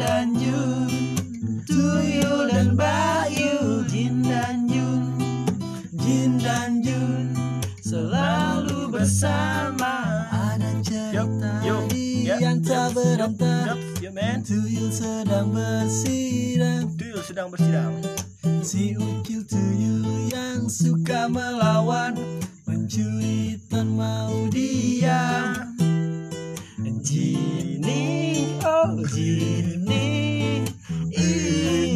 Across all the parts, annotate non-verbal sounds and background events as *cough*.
dan Jun Tuyul dan Bayu Jin dan Jun Jin dan Jun Selalu bersama Ada cerita Yup, yup, ya, yang tak berantak Yup, yup, man. Tuyul sedang bersidang Tuyul sedang bersidang. Si ucil tuyul yang suka melawan Mencuri tan mau dia Jini, oh Jini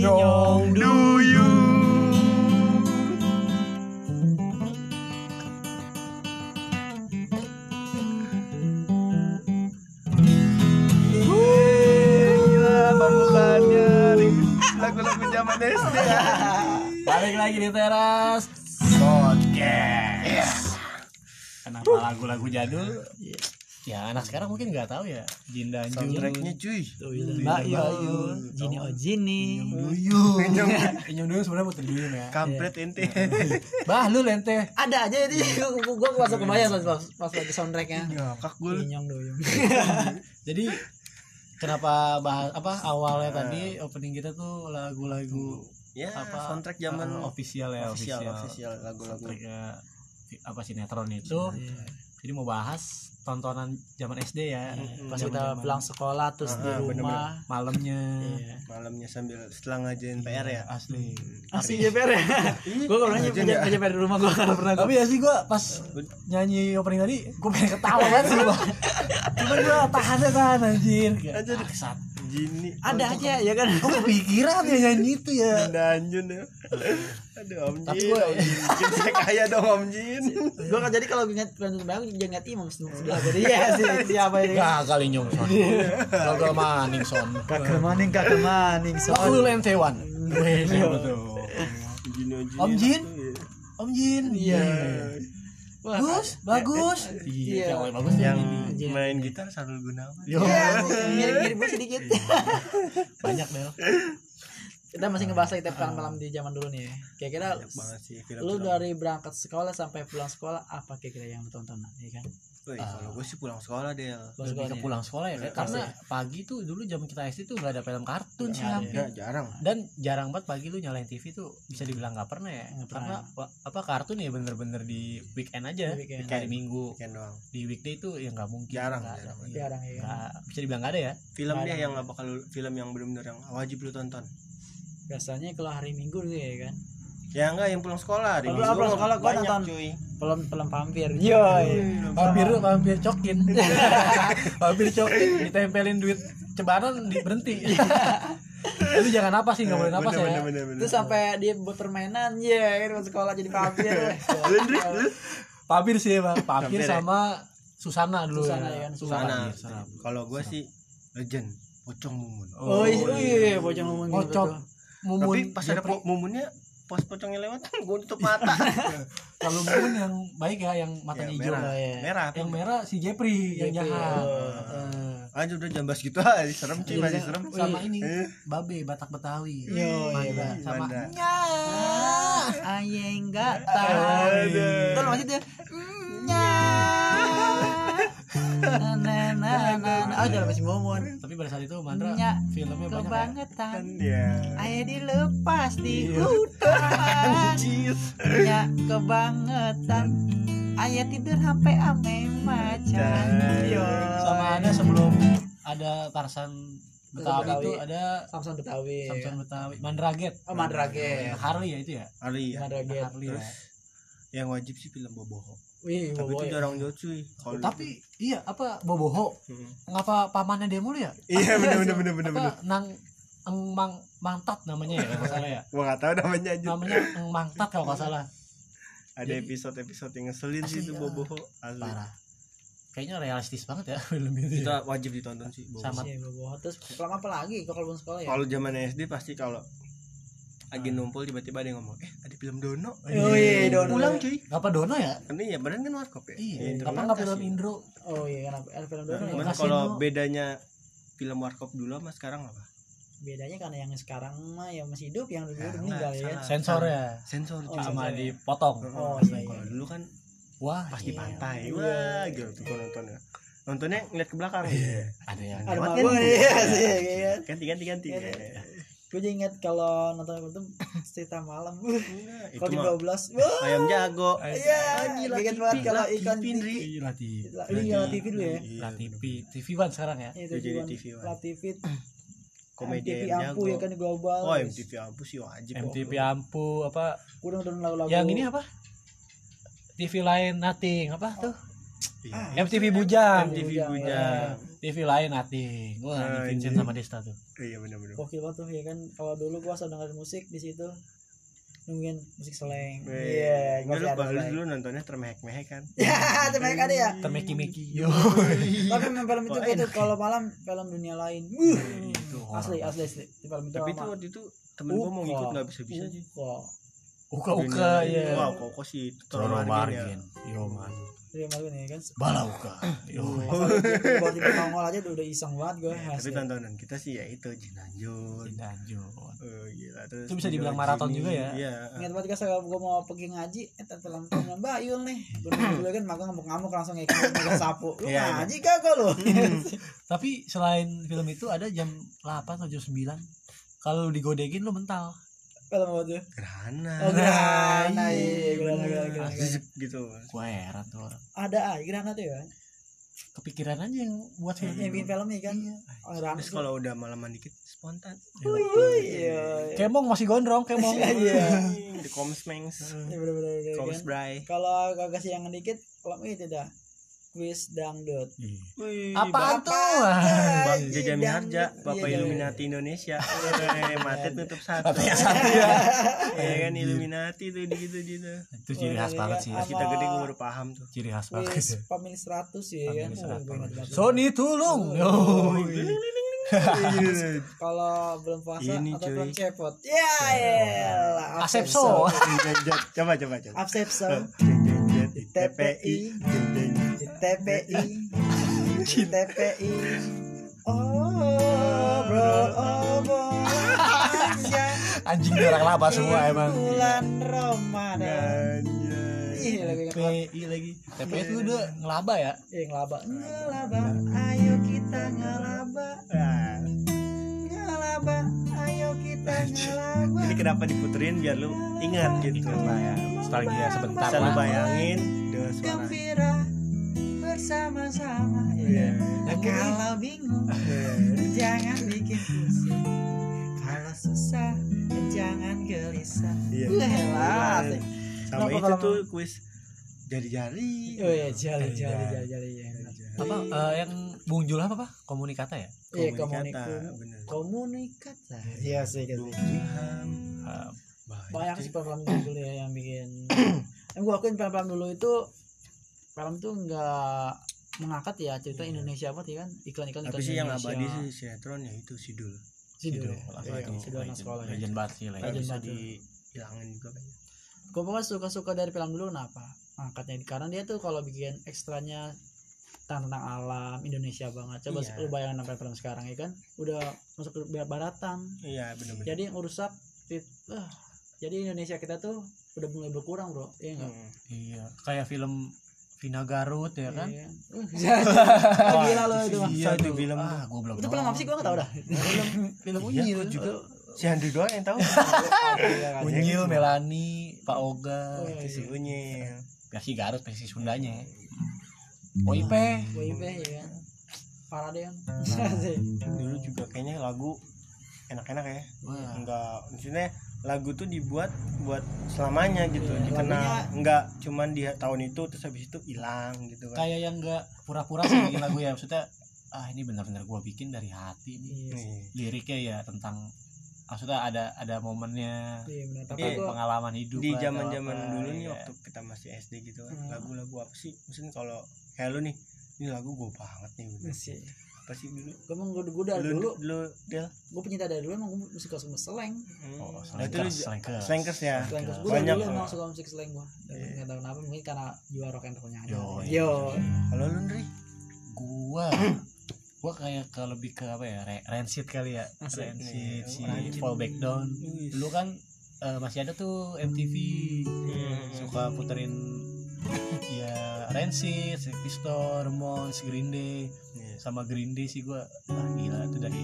Inyong duyung nih. Lagu-lagu zaman SD ya. Balik lagi di teras podcast. Kenapa lagu-lagu jadul? Ya anak sekarang mungkin nggak tahu ya. Jin dan Jun. Soundtracknya cuy. Tuyul dan Bayu Jini, oh Jini Duyung. Inyong dulu sebenarnya buat duyung ya. Kampret ente. *laughs* Bah lu lente. Ada aja ini Gue masuk kebayang pas, pas, pas lagi soundtracknya Nyokak gue. Inyong duyung *laughs* Jadi kenapa bahas apa awalnya tadi opening kita tuh lagu-lagu Ya, apa soundtrack zaman uh, official ya official, official, lagu-lagu. Apa sinetron itu. Jadi mau bahas tontonan zaman SD ya. Pas kita pulang sekolah terus di Ah, rumah malamnya. Iya. Malamnya sambil setelah ngajain PR ya. Asli. Asli JPR ya? Gue kalau nanya Ngajain ya. JPR di rumah gue karena pernah Tapi ya sih gue pas nyanyi opening tadi gue pengen ketawa banget sih *laughs* bang. Cuma gue tahannya tahan anjir. Anjir. Bangsat. Jini. Ada aja ya kan Gue kepikiran ya nyanyi itu ya. Danjun ya. Aduh Om Jin. Tapi gua- Om *laughs* Jin. Bikin saya kaya dong Om Jin. Gue kan jadi kalau ingat Brandon Bang jangan ingat imam sebelah gue Iya *laughs* sih siapa ini Gagal nyong son. Gagal maning son. Kakak maning kakak maning Aku lentewan. Weh siapa tuh? Jino Jin. Om Jin? Om Jin. Iya Wah, Bagus, bagus. Iya. Iya, bagus yang yang main gitar Sarul Gunawan. Yo, Mirip-mirip gue sedikit banyak Del. Kita masih ngebahas lagi tiap malam di zaman dulu nih Kira-kira Banyak banget sih lu dari berangkat sekolah sampai pulang sekolah apa kira-kira yang lu tonton ya kan Woi, kalau gue sih pulang sekolah Del. Pulang Lebih sekolah ke ya? pulang sekolah ya, karena pagi tuh dulu zaman kita SD tuh gak ada film kartun sih hampir. Ya, jarang. Dan jarang banget pagi lu nyalain TV tuh bisa dibilang nggak pernah ya. Nggak Karena wa- apa kartun ya bener-bener di weekend aja. Di weekend. Hari Minggu. Weekend doang. Di weekday tuh ya nggak mungkin. Jarang, ada. jarang. Iya. jarang ya kan Nggak- bisa dibilang nggak ada ya. Film Nggak dia ada. yang nggak bakal lu- film yang benar-benar yang wajib lu tonton. Biasanya kalau hari minggu gitu ya kan Ya enggak yang pulang sekolah hari Kalau Minggu pulang sekolah gua nonton. cuy. film film vampir yo Vampir vampir cokin. *laughs* vampir cokin ditempelin duit cebaran di berhenti. Lu *laughs* jangan apa sih nggak boleh napas Bener, ya. bener, bener, bener. terus sampai dia buat permainan ya kan waktu sekolah jadi vampir? *laughs* Vampir sih bang. Vampir ya? sama Susana dulu. Susana ya. ya kan, Sana. Vampir, serem. Kalau gue sih legend pocong mumun. oh iya oh, iya bocah ngomong gitu Pocong. Mumun. Tapi pas ada po- mumunnya pas pocongnya lewat *laughs* gue tutup mata. Kalau Mumun yang baik ya, yang matanya Yang hijau. merah. iya. Merah. Yang merah si Jepri yang jahat. oh. Eh, Aja udah jambas gitu aja serem cuy masih serem. sama ini Eh. Babe Batak Betawi. Yo, iya, sama Manda. Nya. Aye enggak tahu. Terus masih dia. Nya. Nah, nah, Oh, jangan masih momon. Tapi pada saat itu Mandra Nya. filmnya banyak ya. Kebangetan. Ya. Aye dilepas di Iya. hutan. *laughs* Anjir. Nya kebangetan. Aye tidur sampai ame macan. Yo. Sama ada sebelum ada Tarsan Betawi, Betawi. itu ada Samson Betawi. Samson Betawi Mandraget. Oh, Mandraget. Harley ya itu ya? Ali ya. Mandraget. Harley ya. Yang wajib sih film Boboho. Wih, Tapi itu jarang jauh cuy. Kalau Tapi iya apa Boboho? Hmm. Ngapa pamannya dia mulu ya? Iya *laughs* bener bener bener bener bener. Nang Eng Mang Mangtat namanya ya kalau salah ya. *laughs* Gua nggak tahu namanya aja. Namanya Eng Mangtat kalau nggak salah. Ada episode-episode yang ngeselin sih itu ya. Boboho. Asli. Parah. Kayaknya realistis banget ya *laughs* film itu. Ya. wajib ditonton sih Boboho. Sama Iya, bobo. Terus film apa lagi kalau belum sekolah ya? Kalau zaman SD pasti kalau lagi numpul tiba-tiba ada yang ngomong, "Eh, ada film Dono." Oh iya, Dono. Pulang cuy. Ngapa Dono ya? Kan iya, badan kan warkop ya. Iya. Intro Apa nggak film. Indro? Oh iya kan ada film Nah, Dono ya. cuman Kasino. kalau bedanya film warkop dulu sama sekarang apa? Bedanya karena yang sekarang mah yang masih hidup, yang dulu Ya, udah meninggal ya. Sensor ya. Sensor cuy. Oh, Sama sensor ya. dipotong. Oh, iya, iya. Kalau dulu kan Wah, pas di Iya. pantai. Iya. Wah, gitu tuh gua nonton ya. nontonnya ngeliat ke belakang ada yang ada mabuk kan? iya iya kan ganti ganti ganti Iya, iya. Gue juga inget kalau nonton film itu *coughs* cerita malam. *coughs* Itu kalau di 12 wah ayam jago. Iya gila, inget banget kalau ikan TV, Ndri. TV Iya, TV ini kalau TV dulu ya? Lah bener. TV TV One sekarang ya? Jadi TV One. lah TV *coughs* komedi MTV ayam ampu jago. ya kan di global. Oh MTV ampu sih wajib. MTV Ampu apa? Udah udah lagu-lagu. Yang ini apa? TV lain nothing apa tuh? Iya. MTV Bujang. MTV Bujang, Bujang. TV lain wah di Vincent iya. sama Desta tuh. Iya benar benar gokil banget tuh ya kan? Kalau dulu gua asal dengerin musik di situ nungguin musik seleng Iya, iya gua lu, sih ada lu seleng dulu nontonnya termehek-mehek kan? *laughs* ya mereka ada ya? Termeki-meki. Yo *laughs* tapi memang film itu gitu enak. kalau malam film dunia lain. Wuh, itu asli asli asli. Di film itu Tapi itu waktu itu temen gua mau ngikut nggak bisa bisa sih. Wah, uka uka ya Wah, kok kok sih terlalu margin ya. Margin yo man Iya malu nih kan. bala uka *clears throat* yo Buat tipe nongol aja udah iseng banget gue. Ya, tapi tontonan kita sih ya itu Jinanjur. Lanjut. Oh, gila terus. Itu bisa dibilang maraton juga ya? Iya. Ingat banget kan kalau gue mau pergi ngaji, eh film film Mbak Yul nih. Gue *clears throat* dulu kan makan ngamuk-ngamuk langsung ngikut sapu. Lu Iya, ngaji kagak lu? *laughs* Tapi selain film itu ada jam 8 atau jam 9 kalau digodekin lu mental. Film apa tuh? Gerhana. Oh, Gerhana, Iya, Gerhana, gitu. Gua heran tuh orang. Ada ah, Gerhana tuh ya. Kepikiran aja yang buat film. Yang bikin film nih kan. Oh, Gerhana. Terus kalau udah malaman dikit spontan. Iya. Kemong masih gondrong, Kemong. Iya. Di Koms Mengs. Iya Koms kan. Bray. Kalau kagak siangan dikit, kalau itu dah. Quiz dangdut. Wih, Apaan Bang- tuh? Bang Iya, Jaja Miharja, dangdut. Bapak Iya, Illuminati Indonesia. Eh, *laughs* Mati tutup satu. Katanya satu ya. *laughs* Ya kan Illuminati tuh di gitu gitu. Itu ciri khas banget sih. Pas kita gede gue baru paham tuh. Ciri khas banget. Pemilik 100 ya kan. Pemilik Oh, gue ingat 100. banget. Sony tulung. Yo. *laughs* Kalau belum puasa Ini, atau cuy. belum cepot. Ya elah. Asepso. Coba coba coba. Asepso. TPI. TPI. Di TPI. Oh, bro, oh, Anjing darah laba semua emang. bulan Ramadan. Lagi. TPI lagi. TPI itu udah ngelaba ya. Eh, ngelaba. Ngelaba, ayo kita ngelaba. Ngelaba, ayo kita ngelaba. Jadi kenapa diputerin biar lu ingat gitu. Lah ya. Nostalgia sebentar Bisa lu lah. bayangin dengan suara. Bersama-sama. Iya. Dan kalau bingung, jangan bikin pusing. Kalau susah, jangan gelisah. Iya. Wah, asik. Sama Kenapa itu kalau- tuh kuis jari-jari. Oh iya, jali, jali, jali, jali. ya. Apa eh, yang muncul apa pak? Komunikata ya? Iya, Komunikata. Komunikata. Iya sih, gitu. Banyak sih film-film *clears throat* dulu ya yang bikin yang gue akuin film-film dulu itu film tuh nggak mengangkat ya cerita Indonesia apa ya kan iklan-iklan Tapi sih yang abadi sih sinetron ya itu Sidul. Sidul Sidul, ya. lah, Iya, anak sekolah ya. Legend banget sih legend. Legend bisa dihilangin juga kayaknya. gue pokoknya suka-suka dari film dulu kenapa angkatnya karena dia tuh kalau bikin ekstranya tentang, tentang alam Indonesia banget coba Iya. lu bayangin sampai film sekarang ya kan udah masuk ke barat- baratan Iya benar-benar. jadi yang urusak tit- ah, jadi Indonesia kita tuh udah mulai berkurang bro iya enggak Hmm. Iya. Kayak film Vina Garut ya kan? Iya. *laughs* Gila lo itu. Iya itu film. Ah, gua belum. Itu film apa sih gua enggak tahu dah. *laughs* Film film Iya, Unyil juga. Si Andri doang yang tahu. *laughs* Unyil, Melani, Pak Oga, Oh, iya. Itu si Unyil. versi Garut, versi Sundanya. WIP ya kan. Deh kan. Dulu juga kayaknya lagu enak-enak ya. Enggak maksudnya lagu tuh dibuat buat selamanya gitu Iya, dikenal lagunya- enggak cuman di tahun itu terus habis itu hilang gitu kan Kayak yang enggak pura-pura sih bikin lagu ya. Maksudnya ah ini benar-benar gua bikin dari hati nih. Iya. Nih. Liriknya ya tentang maksudnya ada ada momennya Iya benar. Tapi Iya. gua pengalaman hidup di zaman zaman apa, dulu nih iya. waktu kita masih SD gitu kan Hmm. lagu-lagu apa sih maksudnya kalau kayak lu nih ini lagu gue banget nih gitu. Apa sih dulu? Gua emang gua, gua dari lu dulu, dulu Del gua pencinta dari dulu emang gua suka sama seleng. Oh, Nah, itu lu slankers, ya? Seleng Oke. Gua dari Banyak, dulu emang suka musik seleng gua. Dan Enggak tahu kenapa mungkin karena jiwa rock and rollnya aja. Yo, Yo. kalau lu Ndri gua. *clears throat* Gua kayak ke lebih ke apa ya Re- rancid kali ya. Rancid. Si fall back down. Dulu kan eh, masih ada tuh MTV Hmm. suka puterin ya Rancid, Sex Pistols, Ramones, Green Day. Iya. Sama Green Day sih gua ah, gila itu dari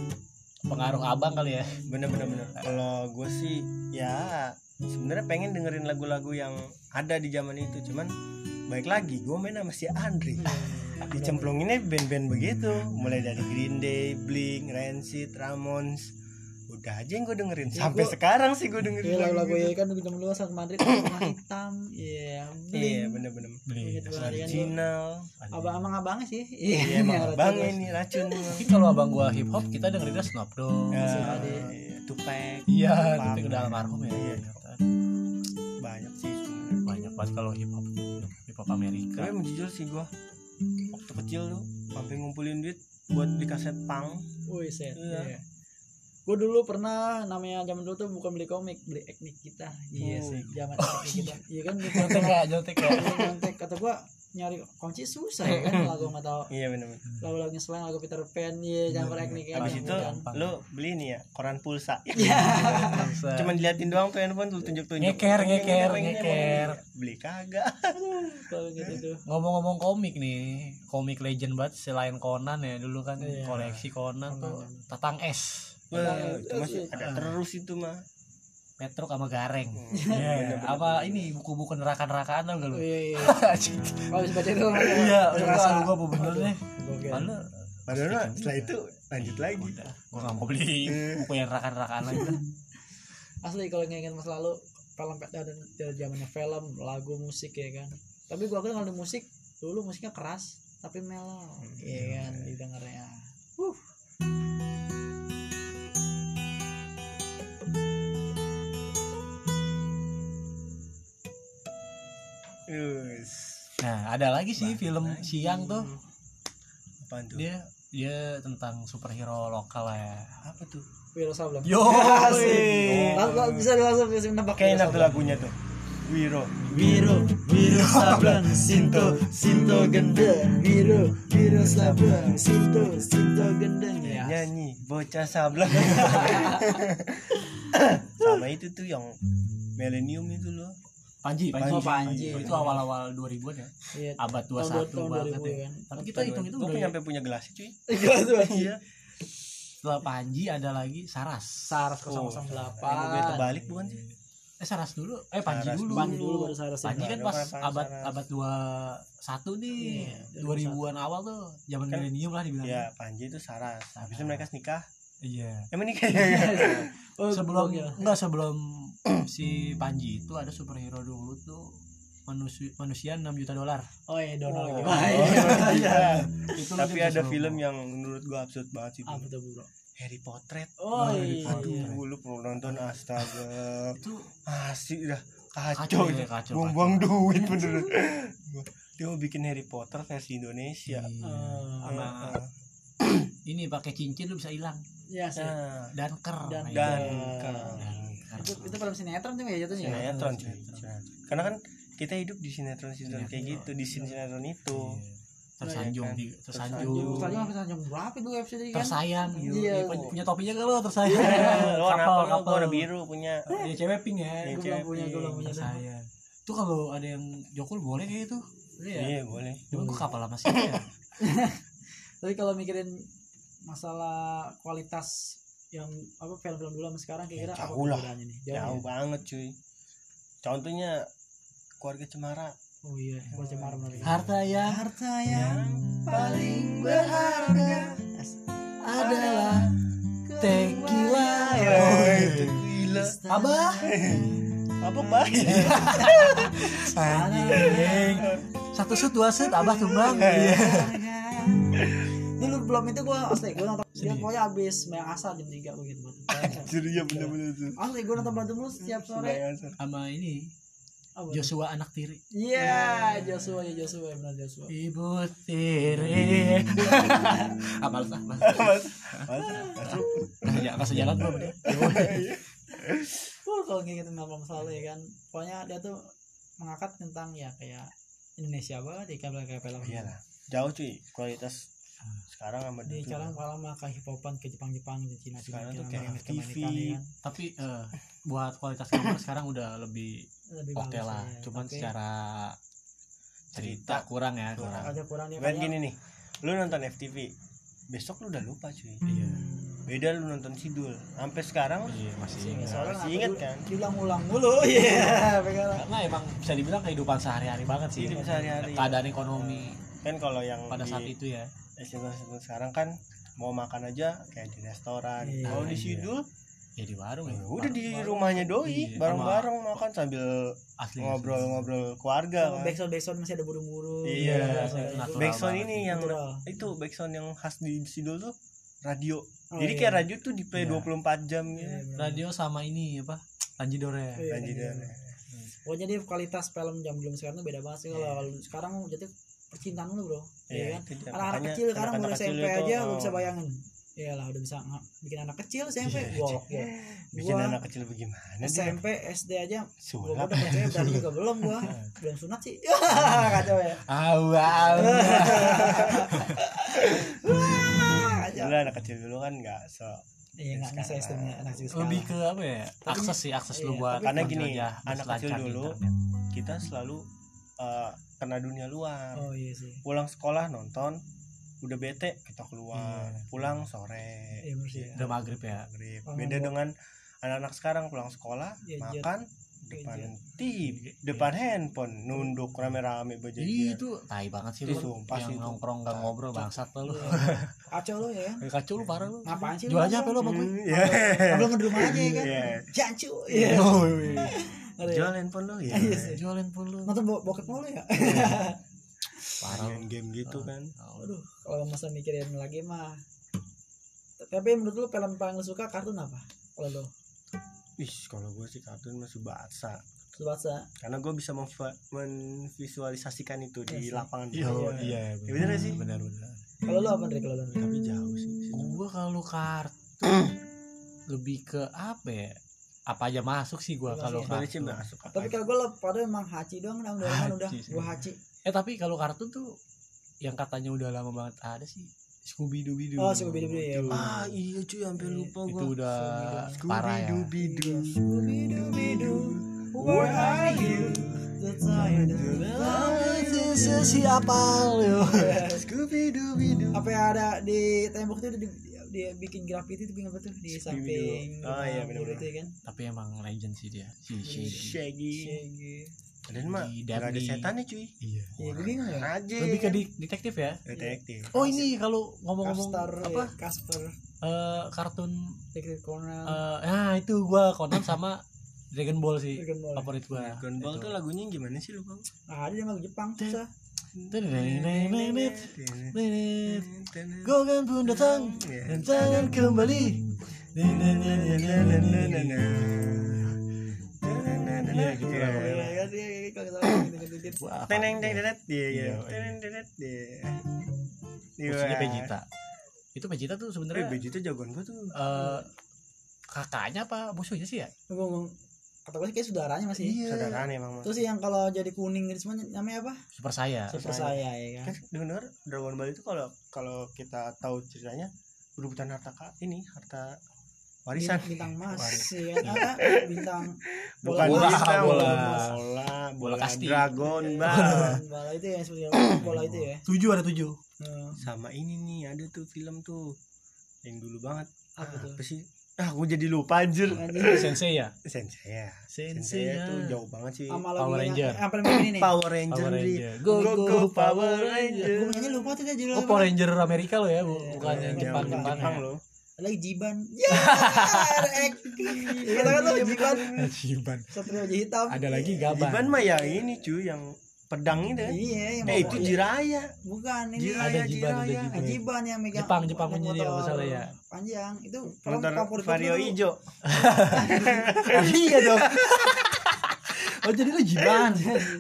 pengaruh abang kali ya. Bener bener bener. Kalau gue sih ya sebenarnya pengen dengerin lagu-lagu yang ada di zaman itu. Cuman baik lagi gue main sama si Andri dicemplunginnya band-band begitu. Mulai dari Green Day, Blink, Rancid, Ramones. Udah aja yang gue dengerin. Ya, sampai gua- sekarang sih gue dengerin Iya lagu-lagu gitu. ya kan jam dulu saat Madrid hitam. Iya iya bener-bener beli kan. original abang abang abangnya sih iya emang racun bang terus. ini racun mungkin kalau abang gua hip hop kita dengerinnya Snoop Dogg Ya, Ade. iya, Tupac iya tapi udah almarhum ya Iya. banyak sih banyak banget kalau hip hop hip hop Amerika tapi jujur sih gue waktu kecil tuh sampai ngumpulin duit buat beli kaset pang Wih set. Iya. Iya. Gue dulu pernah namanya zaman dulu tuh bukan beli komik, beli etnik kita. Iya Oh, sih, iya. zaman Oh, kita. Iya kan gitu. *laughs* nyontek ya nyontek ya Iya, nyontek kata gua nyari kunci susah ya kan lagu nggak tahu iya bener-bener lagu-lagunya selain lagu Peter Pan iya jangan etnik kan abis itu gampang. lu beli nih ya koran pulsa *laughs* Iya. *laughs* cuman diliatin doang tuh handphone tuh tunjuk tunjuk Ngeker, ngeker, ngeker. beli kagak kalau gitu tuh ngomong-ngomong komik nih komik legend banget selain Conan ya dulu kan Iya. koleksi Conan tuh Conan. Tatang S Wah, itu Iya, masih iya. ada terus itu mah. Petruk sama Gareng. Hmm, Iya, bener-bener. apa ini buku-buku neraka-nerakaan tau gak lu? iya iya. *laughs* Kalau bisa baca itu Iya, rasa udah gua apa bener. Lalu padahal setelah itu lanjut lagi. udah, gua gak mau beli buku yang neraka-nerakaan lagi. Asli kalau nginget masa lalu film dan dari zamannya film lagu musik ya kan. Tapi gua kan kalau di musik dulu musiknya keras tapi mellow. Iya kan didengarnya. Uh Nah, ada lagi sih film siang tuh. apaan tuh? Dia dia tentang superhero lokal ya. apa tuh? Wiro Sableng Yo. Langsung bisa langsung bisa nebak kayak enak tuh lagunya tuh. Wiro. Wiro Wiro Sableng Sinto Sinto gendeng Wiro Wiro Sableng Sinto Sinto gendeng ya nyanyi bocah sableng *laughs* sama itu tuh yang millennium itu loh Panji, Panji. Oh, Panji. Itu awal-awal 2000-an ya. Iya. Abad Tahun 21 tahun banget 2000 ya. kan. Tapi kita hitung itu udah punya ya. sampai punya gelas cuy *laughs* Gila tuh. iya setelah Panji ada lagi Saras. Saras Oh, 008. yang gue terbalik bukan sih Eh Saras dulu. Eh Panji Saras dulu. Panji dulu baru Saras. Panji kan pas Saras. abad abad 21 nih. Iya, 2000-an awal tuh zaman Kan- milenium lah dibilang. ya Panji itu Saras habis itu mereka nikah Iya. emang nikah ya *laughs* Oh, sebelum gokil. enggak sebelum *clears throat* si Panji itu ada superhero dulu tuh manusia manusia 6 juta dolar. Oh iya Donald Oh, gitu. oh, iya. *laughs* Itu tapi ada film yang menurut gua absurd banget sih Apa tuh bro? Harry Potter Oh Harry iya. Potter. iya. aduh lu perlu nonton astaga itu asik dah Kacau kacau, ya, kacau, buang-buang duit bener *laughs* dia mau bikin Harry Potter versi Indonesia Iya. Eh, ini pakai cincin lu bisa hilang. Iya. Dan- Nah, dan Danker. Itu itu film sinetron tuh ya jatuhnya. ya? sinetron cuy Sinetron. karena kan kita hidup di sinetron sinetron kayak Sinetron. gitu di sinetron itu Iya. tersanjung Iya kan? di Terus tersanjung tadi sampai sanjung berapa itu episode ini kan? tersayang Iya. Iya, punya, topinya gak lo tersayang lo warna Kapal, apa warna biru punya ya cewek pink ya Iya, Gue belum punya, gue belum punya. tuh. tersayang itu kalau ada yang jokul boleh kayak itu Iya. iya boleh cuman gue kapal lama sih ya *laughs* Tapi kalau mikirin masalah kualitas yang apa film-film dulu sama sekarang kira-kira Ya, apa jauh lah. perbedaannya nih? jauh ya? banget cuy. Contohnya keluarga cemara. Oh iya, gue cemar benar. harta yang Harta yang paling berharga adalah tequila. gila abah? *laughs* Apa baik. Anjing. Satu set dua set abah tumbang. Iya Ini lu belum itu gue asli gue nonton *laughs* dia pokoknya abis main asal jam 3 begitu banget. jadi ya bener-bener tuh. Asli gue nonton berantem lu setiap sore. Sama ini Apa? Joshua anak tiri. Iya, Joshua ya Joshua benar Joshua. ibu tiri. *laughs* Ah ah mas, masuk. nggak nggak sejalan belum dia Uh, kalau ngingetin film selalu ya kan, pokoknya dia tuh mengangkat tentang ya kayak Indonesia banget ya kayak kayak film. iyalah. Jauh cuy kualitas sekarang sama Di dulu sekarang malah mah kayak hip hopan ke Jepang Jepang ke Cina Cina Sekarang tuh ke kayak TV. Ya kan. tapi eh, buat kualitas gambar *coughs* sekarang udah lebih Lebih oke bagus lah. ya. cuman Tapi secara cerita kurang ya kurang. Ada kurangnya kan kayak gini nih lu nonton FTV besok lu udah lupa cuy. Iya. Beda lu nonton Sidul. Sampai sekarang iya masih Masih ingat, masih ingat kan? diulang-ulang mulu. *laughs* Iya karena emang bisa dibilang kehidupan sehari-hari banget sih. Sehari-hari. keadaan ekonomi. Kan kalau yang pada di saat itu ya Sekarang kan mau makan aja kayak di restoran Iya, kalau di iya. Sidul ya di warung ya ya udah di Warung. rumahnya doi Iya, bareng-bareng makan sambil asli ngobrol-ngobrol keluarga kan backsound backsound masih ada buru-buru Iya, natural backsound banget. ini yang itu backsound yang khas di Sidul tuh radio Oh, jadi iya. kayak radio tuh di play Iya. 24 jam Iya, ya bener. radio sama ini apa Tanjidore Iya, Radio iya. dan- Pokoknya dia kualitas film jam belum sekarang tuh beda banget sih kalau Iya. kalau sekarang jadi percintaan lu bro. Iya, Iya kan? dia. anak-anak kecil sekarang kecil SMP itu, aja lu oh, bisa bayangin. Iya lah udah bisa bikin anak kecil SMP Iya, golok ya bikin Gua anak kecil bagaimana dia SMP SD aja gua sulap. udah percaya *laughs* juga belum gua. Belum sunat sih. *laughs* Kacau ya. Awal *laughs* Wah, kacau. Dulu anak kecil dulu kan nggak so iya nggak Sekarang. anak kecil lebih sekarang. ke apa ya? Akses sih akses lu iya, buat tapi karena gini, menjelajah, anak kecil dulu, internet. kita selalu eh, kena dunia luar. Oh iya sih. Pulang sekolah nonton udah bete kita keluar. Iya. pulang sore. Iya sih. Udah maghrib ya? Maghrib. Bangun beda gua- dengan anak-anak sekarang pulang sekolah Gadget. makan depan Gadget. TV depan handphone nunduk rame-rame baca Ih, itu tai banget sih Itu lu. sumpah sih yang itu. nongkrong gak ngobrol bangsat lu. *laughs* Kacau lo ya. Kan kacau lu parah lu. Ngapain sih lu jualnya apa lu sama gue Iya. belum di rumah aja ya kan? Iya. jancu *laughs* iya Oh, Ngeri ya? Jual handphone lu ya. Iya lu nonton bo bokep mulu ya *laughs* parah lu Main game gitu kan. aduh kalau masa mikirin lagi mah tapi menurut lu film paling lu suka kartun apa kalau lu Ih, kalau gue sih kartun masih bahasa. Subasa Karena gue bisa menvisualisasikan itu di Iya lapangan. iya Iya. iya Ya, bener sih? benar benar kalau lu apa Andre kalau lu Tapi jauh sih. gua kalau kartun *clears throat* lebih ke apa ya apa aja masuk sih gua Masuk kalau kartun. masuk apa tapi kalau gue pada emang Hachi doang nah, udah lama udah gua Hachi. Eh tapi kalau kartun tuh yang katanya udah lama banget ada sih Scooby Doo Doo Oh, Scooby-Doo ya. Ah, iya cuy, hampir Iya. lupa itu gue. udah Scooby parah ya. Doo Bidu. Scooby-Doo, where are you? the time siapa lu Scooby Doo Bidu. apa yang ada di tembok itu di- dia bikin graffiti itu bikin apa tuh di samping Oh, iya, bener-bener. gitu ya kan tapi emang legend sih dia si Shaggy Shaggy. Shaggy. Dan mah Di nggak ada setannya cuy. iya Iya, gue bingung ya. Aja. lebih ke di- detektif ya detektif. oh ini kalau ngomong-ngomong apa ya, Casper, eh, kartun Detective Conan, eh nah itu gua Conan sama Dragon Ball sih Dragon Ball. favorit gua Dragon Ball tuh lagunya gimana sih lupa? gua? Ah, dia emang Jepang susah. Kan pun datang Iya. dan jangan kembali. Iya, gitu lah. Iya, iya, iya, Teneng dedet dia ya. Iya, Teneng dia. Musuhnya Vegeta. Itu Vegeta tuh Eh, sebenarnya Vegeta jagoan gua tuh. eh, kakaknya apa musuhnya sih ya? Gua gue sih kayak saudaranya masih. Saudaraan emang mah. Terus yang kalau jadi kuning gitu semua namanya apa? Super saya. Super saya. saya ya kan. Kan dengar Dragon Ball itu kalau kalau kita tahu ceritanya berebutan harta ka, ini harta warisan. Bintang *laughs* emas ya kan. Apa? Bintang *laughs* Bukan Bola, bintang, bola. bola, bola, Bola kasti. Dragon Ball. bola itu ya seperti *coughs* bola itu ya. Tujuh ada tujuh. Hmm, Sama ini nih ada tuh film tuh yang dulu banget. Apa tuh? Apa sih? Ah, aku jadi lupa anjir. Sensei ya. Sensei ya. Sensei ya. tuh jauh banget sih. Power lagunya Ranger. paling begini nih. *coughs* Power Ranger, Power. Ranger. Go, go, Power Ranger. Gue punyanya lupa tuh dia judulnya. Oh Power Ranger Amerika lo ya, bu- Iya, bukan yang Jepang iya, Jepang Jepang ya. loh. lagi Jiban. *laughs* Ya, Ek. Kita kan tuh Jiban. Jiban. Satria hitam. Ada lagi Gaban. Iban mah yang ini cuy yang pedang itu kan. Iya, yang Eh itu Jiraya. Bukan ini. Jiraya, Ada Jiban, ada Jiraya. Jiban. Ah, Jiban yang megang Jepang, Jepang punya dia, motor kalau salah ya. Panjang. Itu Motor favorit Vario hijau. *laughs* iya dong. *laughs* oh jadi lu Jiban.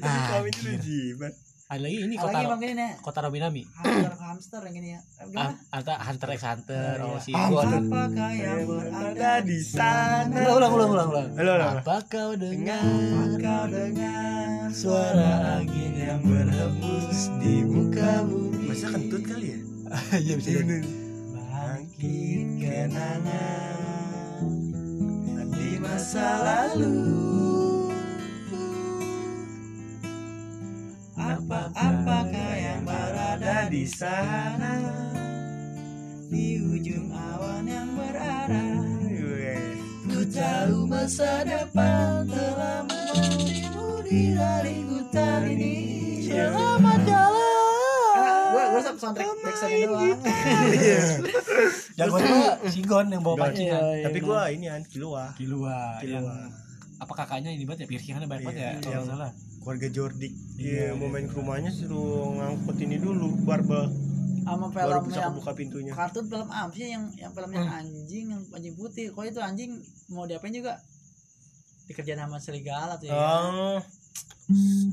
Ah, ini lu Jiban. Ada lagi ini lagi kota bang kota Robinami. Hamster hamster yang ini ya. Gimana? Atau Hunter x Hunter, oh si Apa gua ada. Apakah yang berada Ada di sana. Ulang ulang ulang ulang. ulang. Halo, halo. Apa kau dengar Kau dengar suara angin yang berhembus di muka bumi? Masa kentut kali ya? *laughs* Iya bisa jadi. bangkit kenangan Di masa lalu lupa apakah yang berada di sana? di ujung awan yang berarah. Ku tahu masa depan telah menunggumu di hari hutan ini. Selamat jalan Gue gue soundtrack backsoundnya doang. *laughs* Jagoan gua Sigon yang bawa pancingan. Iya, tapi gua ini an kilua. Kilua yang Kilua. apa kakaknya ini banget ya? Piercingannya banyak banget ya Iya, kalau salah. Keluarga Jordik Iya, iya mau main ke rumahnya suruh ngangkut ini dulu barbel. Sama baru film bisa yang buka pintunya. kartun film apa sih yang yang filmnya anjing yang anjing putih? Kok itu anjing mau diapain juga? Dikerjain sama serigala tuh ya. Oh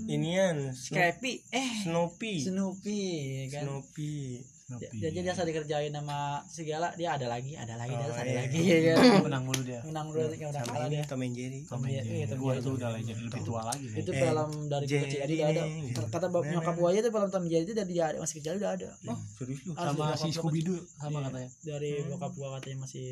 inian Sno- Scrappy eh. Snoopy. Snoopy ya kan? Snoopy Snoopy. jadi dia asal dikerjain sama serigala dia ada lagi ada lagi Oh, ada, ada iya. lagi *laughs* ya kan menang mulu dia. menang dulu nggak udah sama kalah dia Tom and Jerry Tom and Iya, Jerry. iya, Gua and itu udah legend lebih tua lagi sih. itu Eh, film dari kecil juga ada kata nyokap gue aja tuh film Tom and Jerry itu dari dia ada masih kecil udah ada oh serius lu Asli, sama si gua Scooby Doo sama Iya. katanya. dari Hmm. bokap gua katanya masih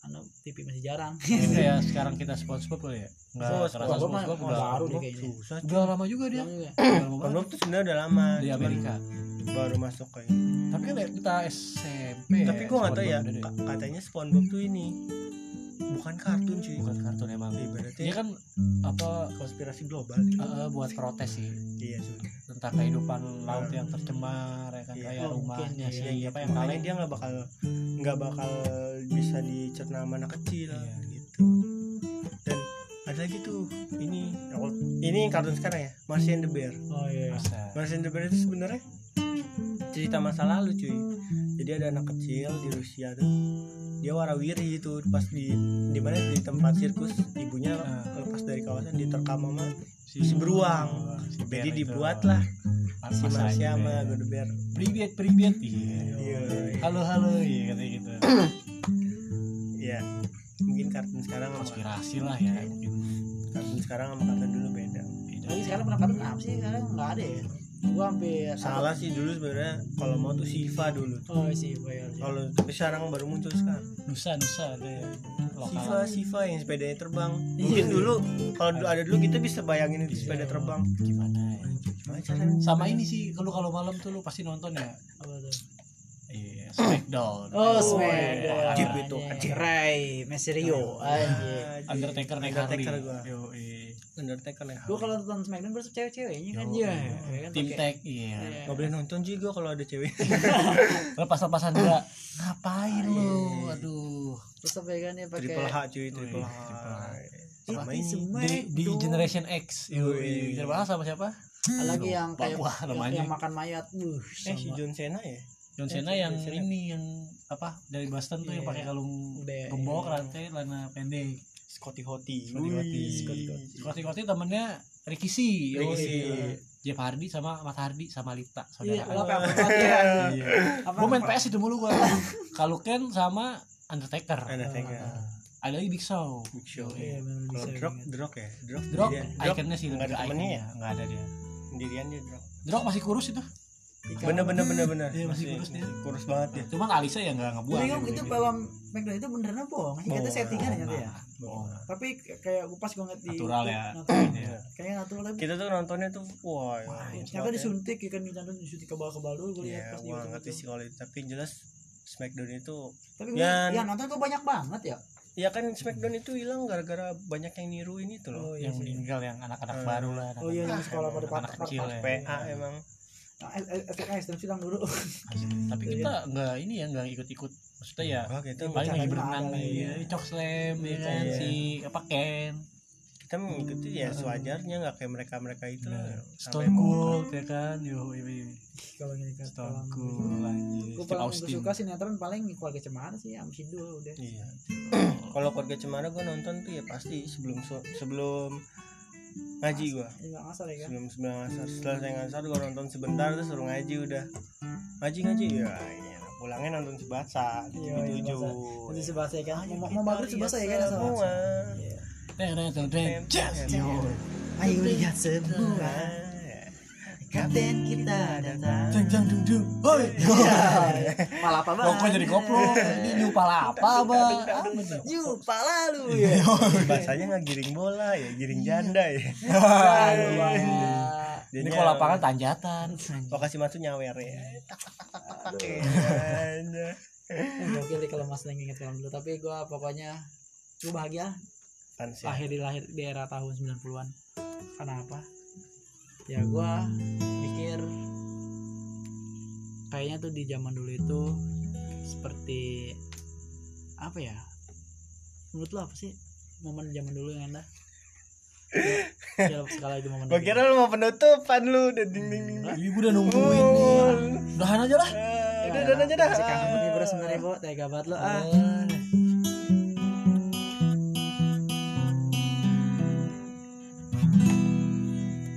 anu TV masih jarang *laughs* Kayak sekarang kita SpongeBob kali ya. Enggak kerasa SpongeBob SpongeBob baru udah deh kayaknya. udah lama juga dia. Udah. Spongebob tuh sebenarnya udah lama di Amerika. Baru masuk kayak Tapi kan kita SMP. tapi gua nggak tahu ya katanya SpongeBob tuh ini bukan kartun cuy. Bukan kartun emang. ibaratnya Dia kan apa konspirasi global eh, buat protes sih. Iya cuy. Tentang kehidupan laut yang tercemar ya kan Iya. kayak Oh, rumahnya ya, si Iya, apa yang kaleng dia nggak bakal nggak bakal bisa dicerna sama anak kecil Iya. gitu. Dan ada lagi tuh ini ini kartun sekarang ya Marcy and the Bear. Oh iya masa Marcy and the Bear itu sebenarnya cerita masa lalu cuy jadi ada anak kecil di Rusia tuh dia warawiri itu pas di di mana di tempat sirkus ibunya Ah. lepas dari kawasan diterkam sama si, si beruang si jadi itu. dibuatlah si aja, sama Bear Privet, privet. Iya. Iya. Halo, halo. Iya, katanya gitu. ya mungkin kartun sekarang sama Konspirasi lah ya. Mungkin. kartun sekarang sama kartun dulu beda lagi sekarang pernah kartun apa sih sekarang nggak ada ya gua hampir salah sih dulu sebenarnya kalau mau tuh Siva dulu oh sih bayar kalau tapi sekarang baru muncul sekarang Nusa, Nusa ada ya. Siva. Siva yang sepedanya terbang Iya. mungkin dulu kalau dulu ada dulu kita bisa bayangin itu sepeda Iya. terbang Gimana ya? gimana caranya Sama ini sih, kalau kalau malam tuh lu pasti nonton ya. apa tuh Iya, Smackdown. oh iya. Smackdown Wajib itu. Ray Mysterio Undertaker. Undertaker iya. Undertaker ya gua kalau nonton Smackdown berarti cewek-ceweknya kan iya. ya kan Tim tag, iya. Iya. nggak boleh nonton juga kalau ada cewek *laughs* Lepas-lepasan juga. Ngapain lu? Aduh. terus apa ya kan dia pakai triple H cuy triple Wih, H Triple H. sama Itu ini semua Di, di. Generation X. Yo, Wih. iya. bahas sama siapa? lagi yang kayak yang, makan mayat uh eh si John Cena ya John Eh, Cena yang Cena. ini yang apa dari Boston tuh yang Iya. pakai kalung gembok iya. rantai celana pendek. Scotty Hotty Scotty Hotty. Scotty Hotty temennya Ricky C. Ricky C. iya. Jeff Hardy sama Mat Hardy sama Lita iya saudara. apa apa apa ya Iya. apa Gue main PS itu mulu gua. Kalau Ken sama Undertaker. Undertaker Ah. Ada lagi Big Show. Big Show iya kalau Drop. Drop ya Drop Drop, ikonnya sih nggak ada ikonnya. Nggak ada dia. sendirian dia Drop Drop masih kurus itu. Bener bener bener bener Iya, masih kurus dia. kurus banget ya Cuman Alisa ya nggak ngebuang. bingung itu film Smackdown itu beneran bohong sih kata Bohong. settingan ya ya Bohong. tapi kayak gue pas gue ngeliat di Natural ya. natural. Iya. kayaknya natural tapi kita tuh nontonnya tuh wah ya, Wah, bagus ternyata ya. disuntik ya kan disuntik disuntik kebal-kebal dulu gue Iya, lihat pas di YouTube ngerti sih kalau itu tapi jelas Smackdown itu tapi Yan. ya nonton tuh banyak banget ya ya kan Smackdown itu hilang gara-gara banyak yang niruin itu loh iya yang meninggal yang anak-anak Eh. baru lah. oh iya yang sekolah pada anak kecil ya. PA emang Nah, efek ekstrem silang dulu. *laughs* Tapi kita nggak ini ya nggak ikut-ikut. Maksudnya ya kita paling lagi berenang iya, iya. cok slam ya kan Iya. si apa Ken. Kita mengikuti ya sewajarnya nggak kayak mereka mereka itu Sampai Stone Cold ya kan yo ini kalau ini kan Stone Cold anjir. Gue paling suka sinetron paling keluarga cemara sih sama Sidul udah. Iya. Kalau keluarga Cemara gue nonton tuh ya pasti sebelum sebelum ngaji nggak ngasal ya kan Sebelum sebelum ngasar. Setelah saya ngasar gue nonton sebentar terus suruh ngaji udah. Ngaji ngaji ya. Iya. Pulangnya nonton sebasa iya, tujuh. Nanti sebahasa ya kan mau mau maghrib sebahasa ya kan semua. Iya. Ayo lihat semua kapten kita datang. Jeng jeng dung dung Oi. Malah apa Kok kok jadi koplo? Ini nyupal apa bang. Apa nih? Jupa lalu ya. *laughs* Bahasanya nggak giring bola ya, giring janda ya. Bang. Ini kalau lapangan tanjatan. lokasi masuk nyawer ya. Tak tak tak tak tak tak ya. Anjay. Gokil nih kalau mas lagi inget film dulu tapi gue pokoknya gue bahagia. Ya. lahir di lahir di era tahun 90-an karena apa ya gue mikir kayaknya tuh di zaman dulu itu seperti apa ya? Menurut lo apa sih momen zaman dulu yang indah? Ya, sekali itu momen Gua kira lu mau penutupan lu udah ding ding ding. Iya gue udah nungguin nih. Udahan aja lah. Eh, Udah udah. aja dah. Masih kangen nih bro sebenarnya bro tega banget lo ah